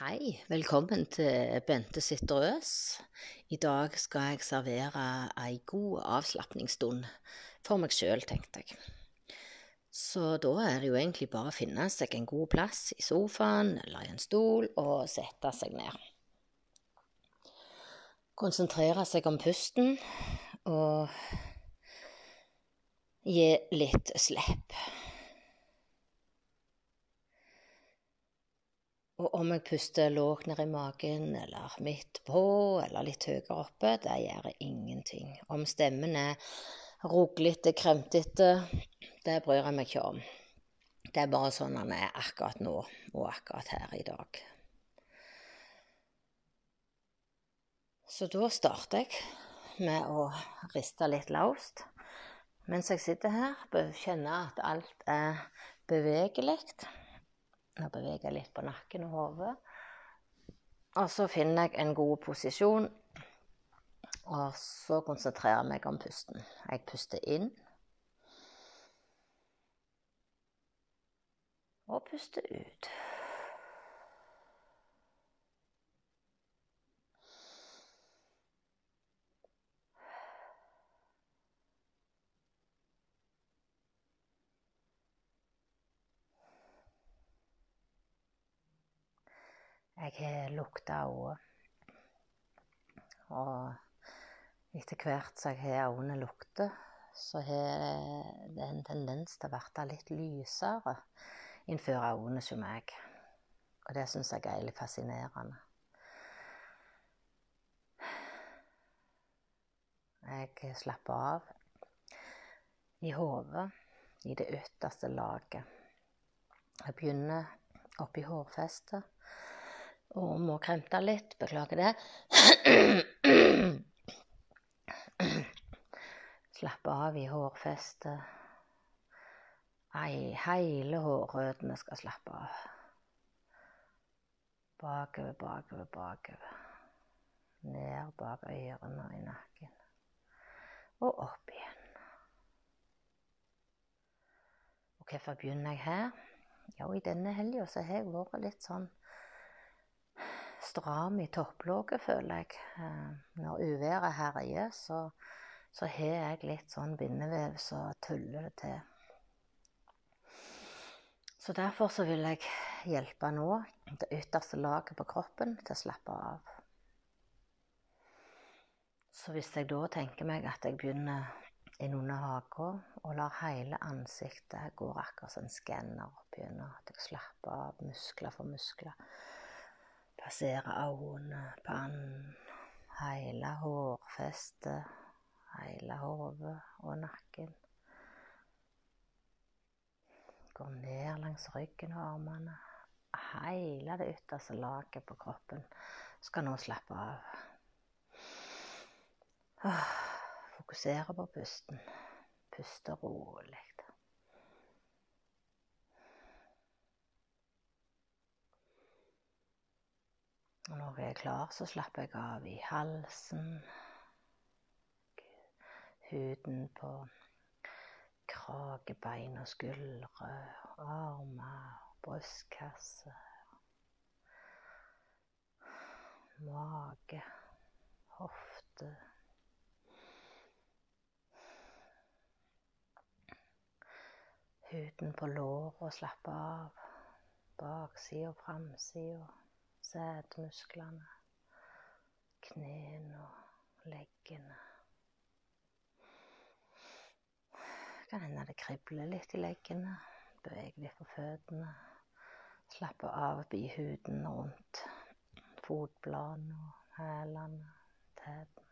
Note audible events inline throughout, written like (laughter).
Hei, velkommen til Bente sitter øs. I dag skal jeg servere ei god avslapningsstund for meg sjøl, tenkte jeg. Så da er det jo egentlig bare å finne seg en god plass i sofaen eller i en stol og sette seg ned. Konsentrere seg om pusten og gi litt slipp. Og om jeg puster lågt ned i magen, eller midt på, eller litt høyere oppe, det gjør ingenting. Om stemmen er ruglete, kremtete, det bryr jeg meg ikke om. Det er bare sånn han er akkurat nå, og akkurat her i dag. Så da starter jeg med å riste litt laust. mens jeg sitter her. Kjenner at alt er bevegelig. Nå beveger jeg litt på nakken og hodet. Og så finner jeg en god posisjon. Og så konsentrerer jeg meg om pusten. Jeg puster inn. Og puster ut. Jeg har lukta øyne. Og etter hvert som jeg har øynene lukter, så har det en tendens til å bli litt lysere innenfor øynene hos meg. Og det syns jeg er litt fascinerende. Jeg slapper av i hodet, i det ytterste laget. Jeg begynner oppi hårfestet og må kremte litt. Beklager det. Slappe av i hårfestet. Ei, hele hårrøttene skal slappe av. Bakover, bakover, bakover. Ned bak ørene og i nakken. Og opp igjen. Og hvorfor begynner jeg her? Jo, i denne helga har jeg vært litt sånn stram i topplåket, føler jeg. Eh, når uværet herjer, så, så har jeg litt sånn bindevev så tuller det til. Så derfor så vil jeg hjelpe nå det ytterste laget på kroppen til å slappe av. Så hvis jeg da tenker meg at jeg begynner innunder haka og lar hele ansiktet gå akkurat som en skanner opp gjennom, at jeg slapper av muskler for muskler Passere øynene, pannen, hele hårfestet, hele hodet og nakken. Går ned langs ryggen og armene. Hele det ytterste laget på kroppen skal nå slappe av. Fokusere på pusten. Puste rolig. Og når jeg er klar, så slapper jeg av i halsen, huden på kragebein og skuldre, armer, brystkasse, mage, hofte. Huden på låret slapper av. Baksida og framsida sædmusklene, knærne og leggene. Kan hende det kribler litt i leggene. Beveg litt på føttene. Slappe av bihuden rundt fotbladene og hælene, tærne.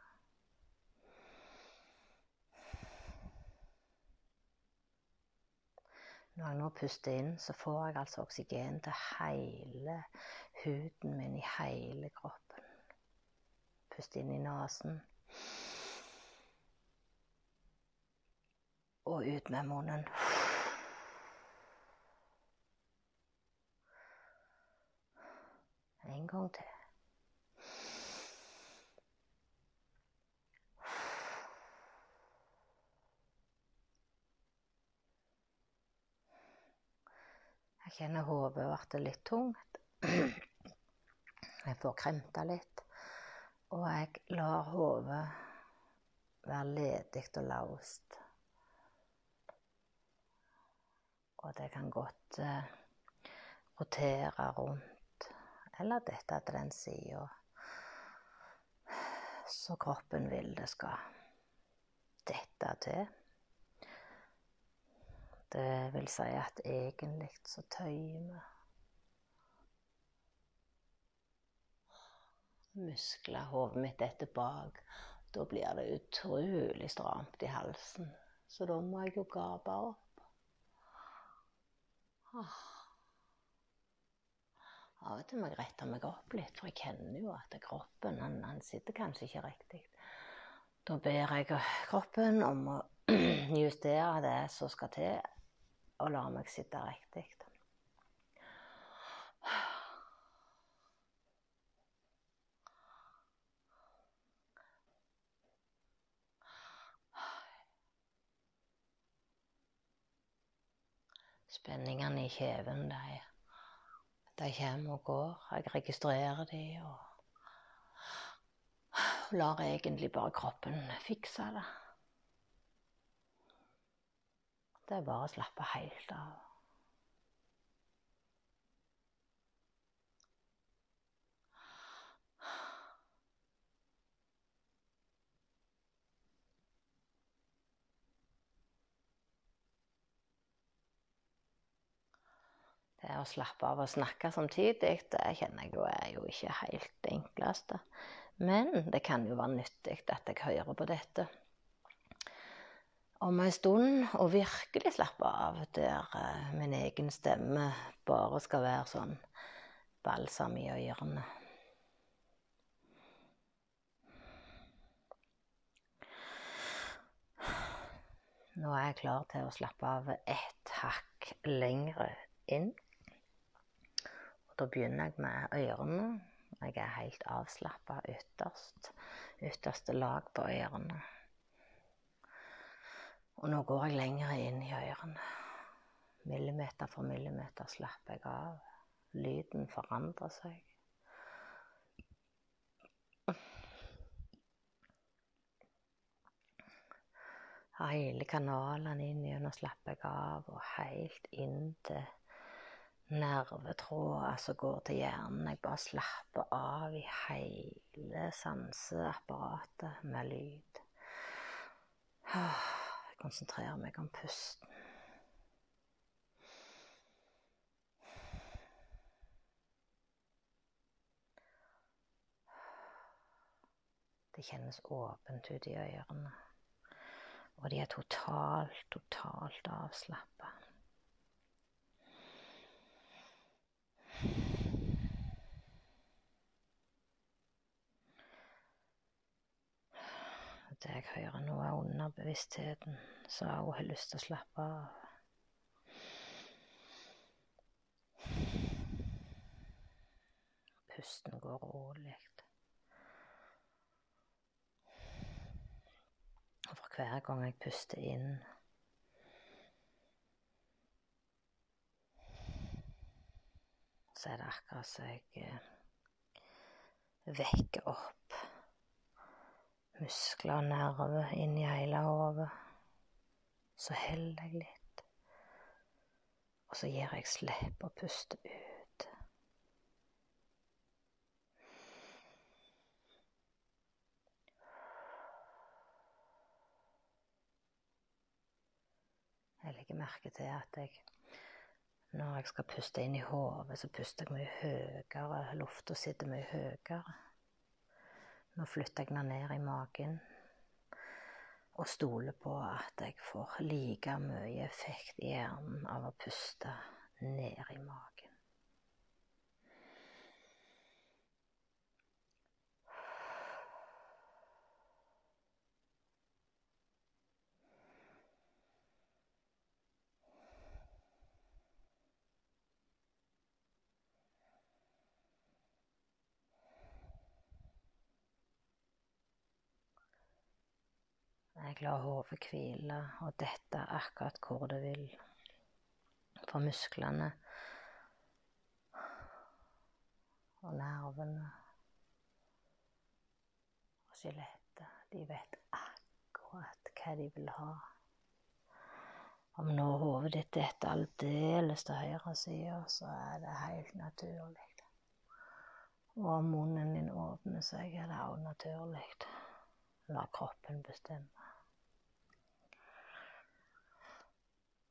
Når jeg nå puster inn, så får jeg altså oksygen til hele huden min i hele kroppen. Pust inn i nesen. Og ut med munnen. En gang til. Jeg kjenner hodet ble litt tungt. Jeg får kremta litt. Og jeg lar hodet være ledig og laust. Og det kan godt eh, rotere rundt, eller dette til den sida så kroppen vil det skal dette til. Det vil si at egentlig så tøyer vi muskler. Hodet mitt er bak. Da blir det utrolig stramt i halsen. Så da må jeg jo gape opp. Av og til må jeg rette meg opp litt, for jeg kjenner jo at kroppen han, han sitter kanskje ikke riktig. Da ber jeg kroppen om å (clears throat) justere det som skal til, og la meg sitte riktig. Spenningene i kjeven, de, de kommer og går. Jeg registrerer de og lar egentlig bare kroppen fikse det. Det er bare å slappe helt av. Det å slappe av og snakke samtidig, det kjenner jeg jo er jo ikke helt det enkleste. Men det kan jo være nyttig at jeg hører på dette om ei stund og virkelig slappe av, der uh, min egen stemme bare skal være sånn balsam i ørene. Nå er jeg klar til å slappe av ett hakk lengre inn. Da begynner jeg med ørene. Jeg er helt avslappa ytterst. Ytterste lag på ørene. Og nå går jeg lenger inn i ørene. Millimeter for millimeter slapper jeg av. Lyden forandrer seg. Hele kanalene inn gjennom slapper jeg av, og helt inn til nervetråder som går til hjernen. Jeg bare slapper av i hele sanseapparatet med lyd. Jeg konsentrerer meg om pusten. Det kjennes åpent ut i ørene. Og de er totalt, totalt avslappa. Det jeg hører noe av underbevisstheten som òg har lyst til å slappe av. Pusten går rolig. Og for hver gang jeg puster inn så er det akkurat som jeg eh, vekker opp muskler og nerver inni hele hodet. Så holder jeg litt, og så gir jeg slipp og puster ut. Jeg legger merke til at jeg når jeg skal puste inn i hodet, så puster jeg mye høyere. Lufta sitter mye høyere. Nå flytter jeg meg ned i magen og stoler på at jeg får like mye effekt i hjernen av å puste ned i magen. Jeg lar hodet hvile og dette akkurat hvor det vil. For musklene og nervene og skjelettet. De vet akkurat hva de vil ha. Om nå hodet ditt detter aldeles til høyresida, så er det helt naturlig. Og om munnen din åpner seg, er det òg naturlig. La kroppen bestemme.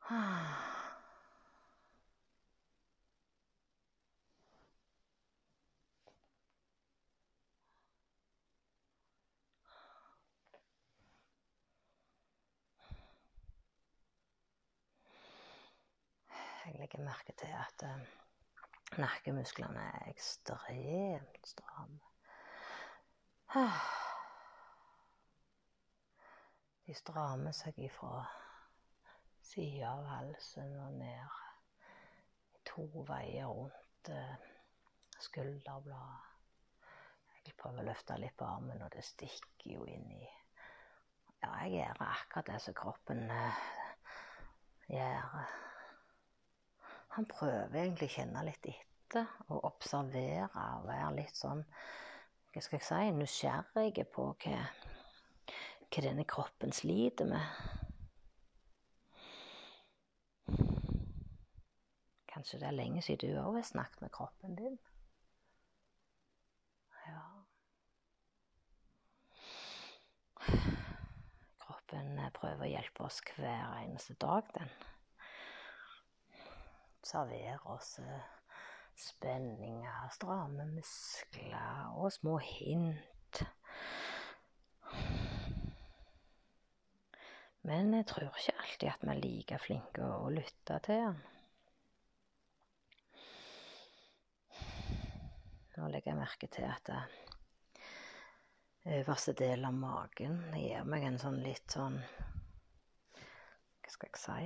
(sighs) Jeg legger merke til at nakkemusklene er ekstremt stramme. (sighs) De strammer seg ifra sida av halsen og ned to veier rundt uh, skulderbladet. Jeg prøver å løfte litt på armen, og det stikker jo inn i Ja, jeg gjør akkurat det som kroppen uh, gjør. Han prøver egentlig å kjenne litt etter og observere og være litt sånn Hva skal jeg si nysgjerrig på hva, hva denne kroppen sliter med. Kanskje det er lenge siden du òg har snakket med kroppen din? Ja. Kroppen prøver å hjelpe oss hver eneste dag, den serverer oss eh, spenninger, stramme muskler og små hint. Men jeg tror ikke alltid at vi er like flinke å lytte til den. Nå legger jeg merke til at det eh, øverste del av magen gir meg en sånn litt sånn Hva skal jeg si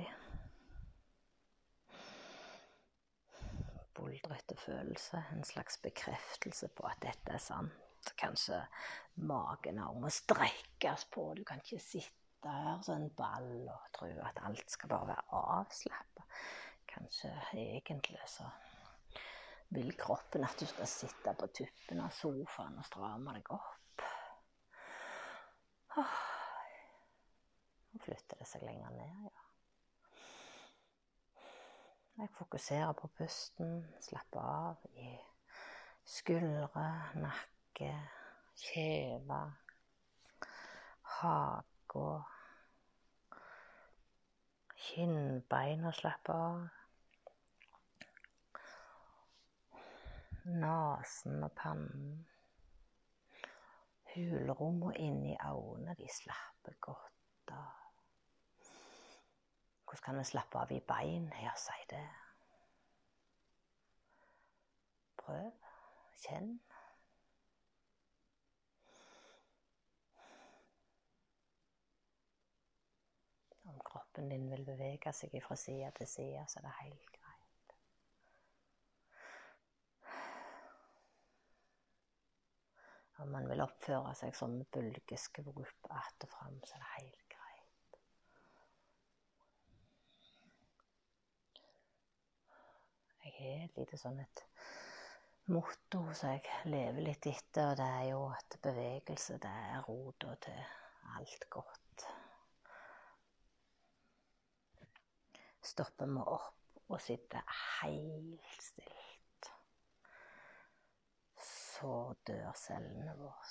buldrete følelse, en slags bekreftelse på at dette er sant. Kanskje magen òg må strekkes på. Du kan ikke sitte her som en ball og tro at alt skal bare være avslappa. Kanskje egentlig så vil kroppen at du skal sitte på tuppen av sofaen og stramme deg opp. Nå flytter det seg lenger ned, ja. Jeg fokuserer på pusten, slapper av i skuldre, nakke, kjeve, hage. Kinnbeina slapper av. Nesen og pannen. Hulrommene inni øynene, de slapper godt av. Hvordan kan vi slappe av i bein? Ja, si det. Prøv. Kjenn. Om kroppen din vil bevege seg fra side til side, så er det helt greit. Om man vil oppføre seg som bølgeskvulp att og fram, så er det helt Jeg har et lite sånn et motto som jeg lever litt etter, og det er jo at bevegelse, det er rota til alt godt. Stopper vi opp og sitter helt stilt, så dør cellene våre.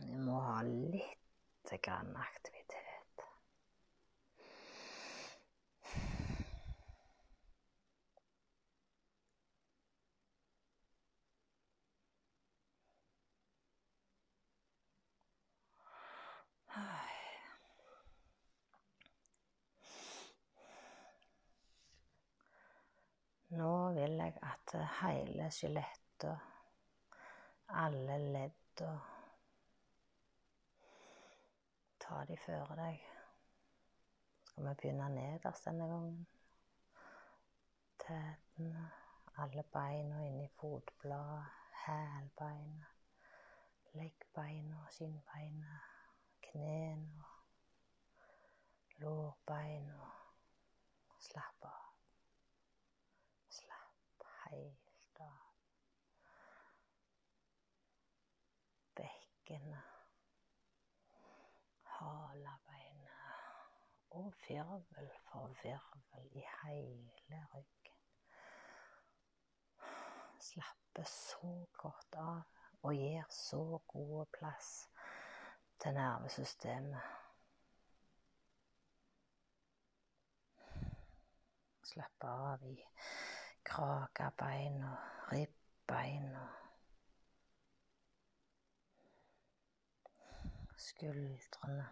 Vi må ha litt aktivitet. Nå vil jeg at hele skjelettet, alle ledda Ta de føre deg. Skal vi begynne nederst denne gangen? Tetene, alle beina inni fotbladet, hælbeina, leggbeina, skinnbeina, knærne, lårbeina. Slapp av. Seilstad. Bekkene, halebeinet og virvel for virvel i hele ryggen. Slapper så godt av og gir så god plass til nervesystemet. Slappe av i kragebeina, ribbeina. Skuldrene.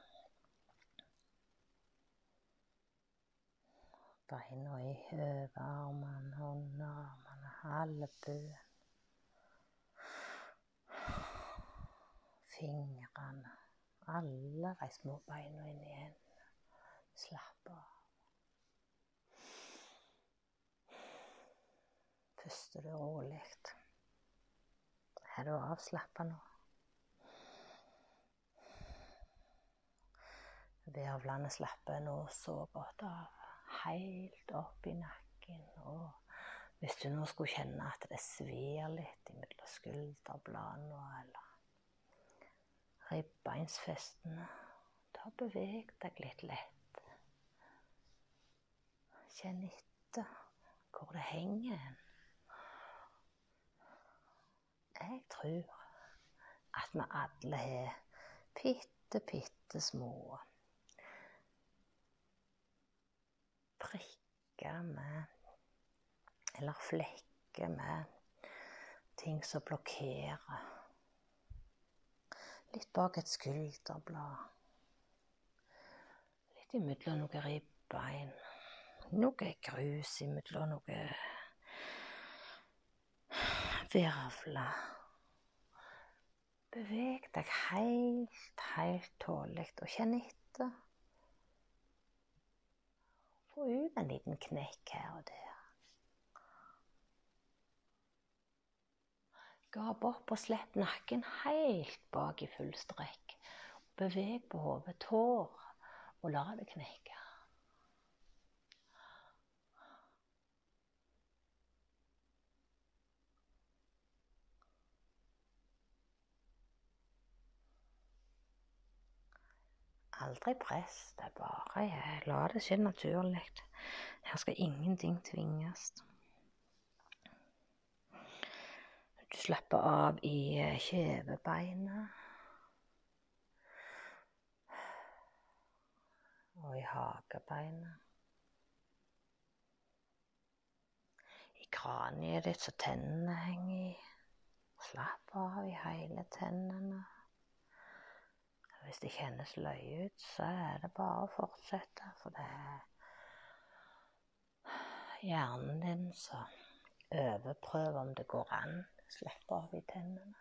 Beina i overarmene, underarmene, albuen. Fingrene. Alle de små beina inn hendene. Slapp av. Puster du rolig. Er du avslappa nå? Virvlene slapper nå godt av. Helt opp i nakken. Og hvis du nå skulle kjenne at det svir litt mellom skulderbladene eller ribbeinsfestene, da beveg deg litt lett. Kjenn etter hvor det henger hen. Jeg tror at vi alle har bitte, bitte små prikker med Eller flekker med ting som blokkerer. Litt bak et skulderblad. Litt imellom noen ribbein. Noe grus imellom noe virvler. Beveg deg helt, helt tålelig og kjenn etter. Få ut en liten knekk her og der. Gap opp og slipp nakken helt bak i full strekk. Beveg på hodet, tår, og la det knekke. Aldri press, det er bare jeg. La det skje naturlig. Her skal ingenting tvinges. Du slapper av i kjevebeinet. Og i hakebeinet. I kraniet ditt så tennene henger i. Slapp av i hele tennene. Hvis det kjennes løye ut, så er det bare å fortsette, for det er hjernen din som overprøver om det går an. Slipp av i tennene.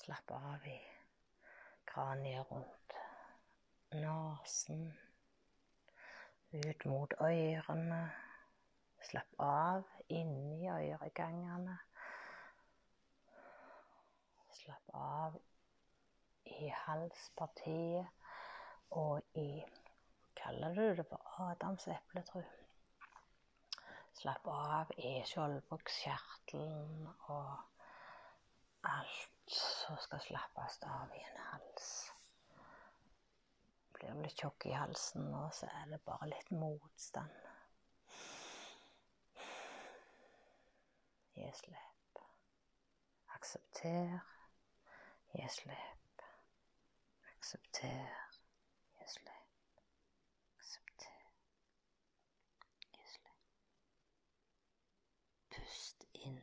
Slapp av i kraniet rundt nesen, ut mot ørene. Slapp av inni øregangene. Slapp av i halspartiet og i Kaller du det for Adams epletru? Slapp av i skjoldbruskkjertelen og alt som skal slappes av i en hals. Blir du litt tjukk i halsen nå, så er det bare litt motstand. Gi slipp. Aksepter. Gi slipp. Aksepter. Gi slipp. Aksepter. Gi slipp. Pust inn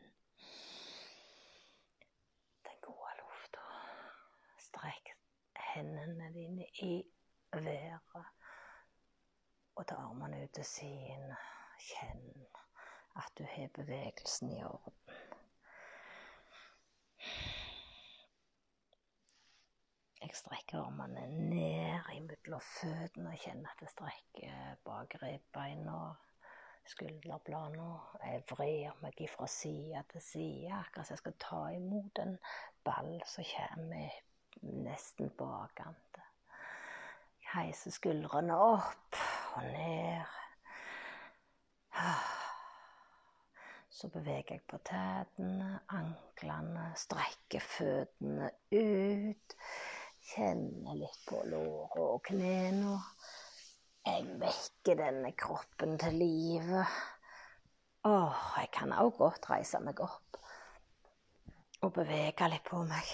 den gode lufta. Strekk hendene dine i været. Og ta armene ut til siden. Kjenn at du har bevegelsen i orden. Jeg strekker armene ned imellom føttene og kjenner at det strekker bak ribbeina skulderbladene. Jeg vrir meg fra side til side, akkurat som jeg skal ta imot en ball som kommer nesten bakende. Jeg heiser skuldrene opp og ned. Så beveger jeg på tærne, anklene, strekker føttene ut. Kjenner litt på låra og knærne. Jeg vekker denne kroppen til live. Åh, jeg kan òg godt reise meg opp og bevege litt på meg.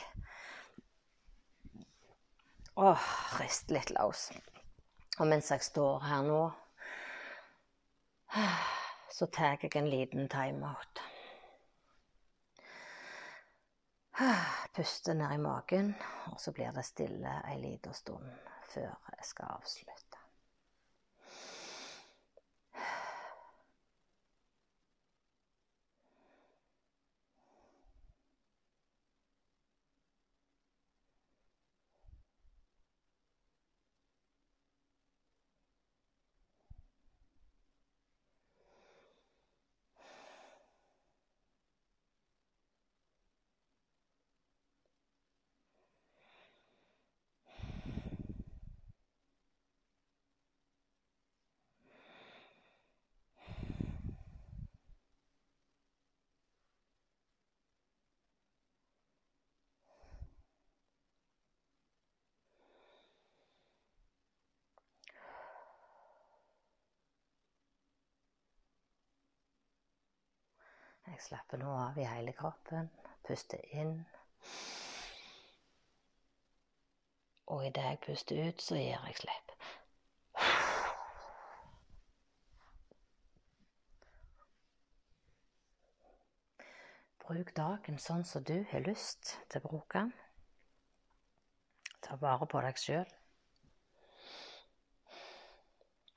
Åh, rist litt løs. Og mens jeg står her nå, så tar jeg en liten timeout. Puster ned i magen, og så blir det stille ei lita stund før jeg skal avslutte. Jeg slapper nå av i hele kroppen, puster inn. Og idet jeg puster ut, så gir jeg slipp. Bruk dagen sånn som du har lyst til å bruke den. Ta vare på deg sjøl.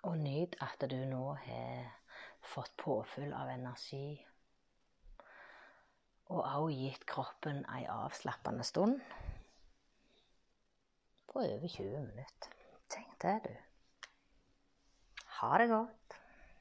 Og nyt at du nå har fått påfyll av energi og òg gitt kroppen ei avslappende stund på over 20 minutter. Tenk det, du. Ha det godt.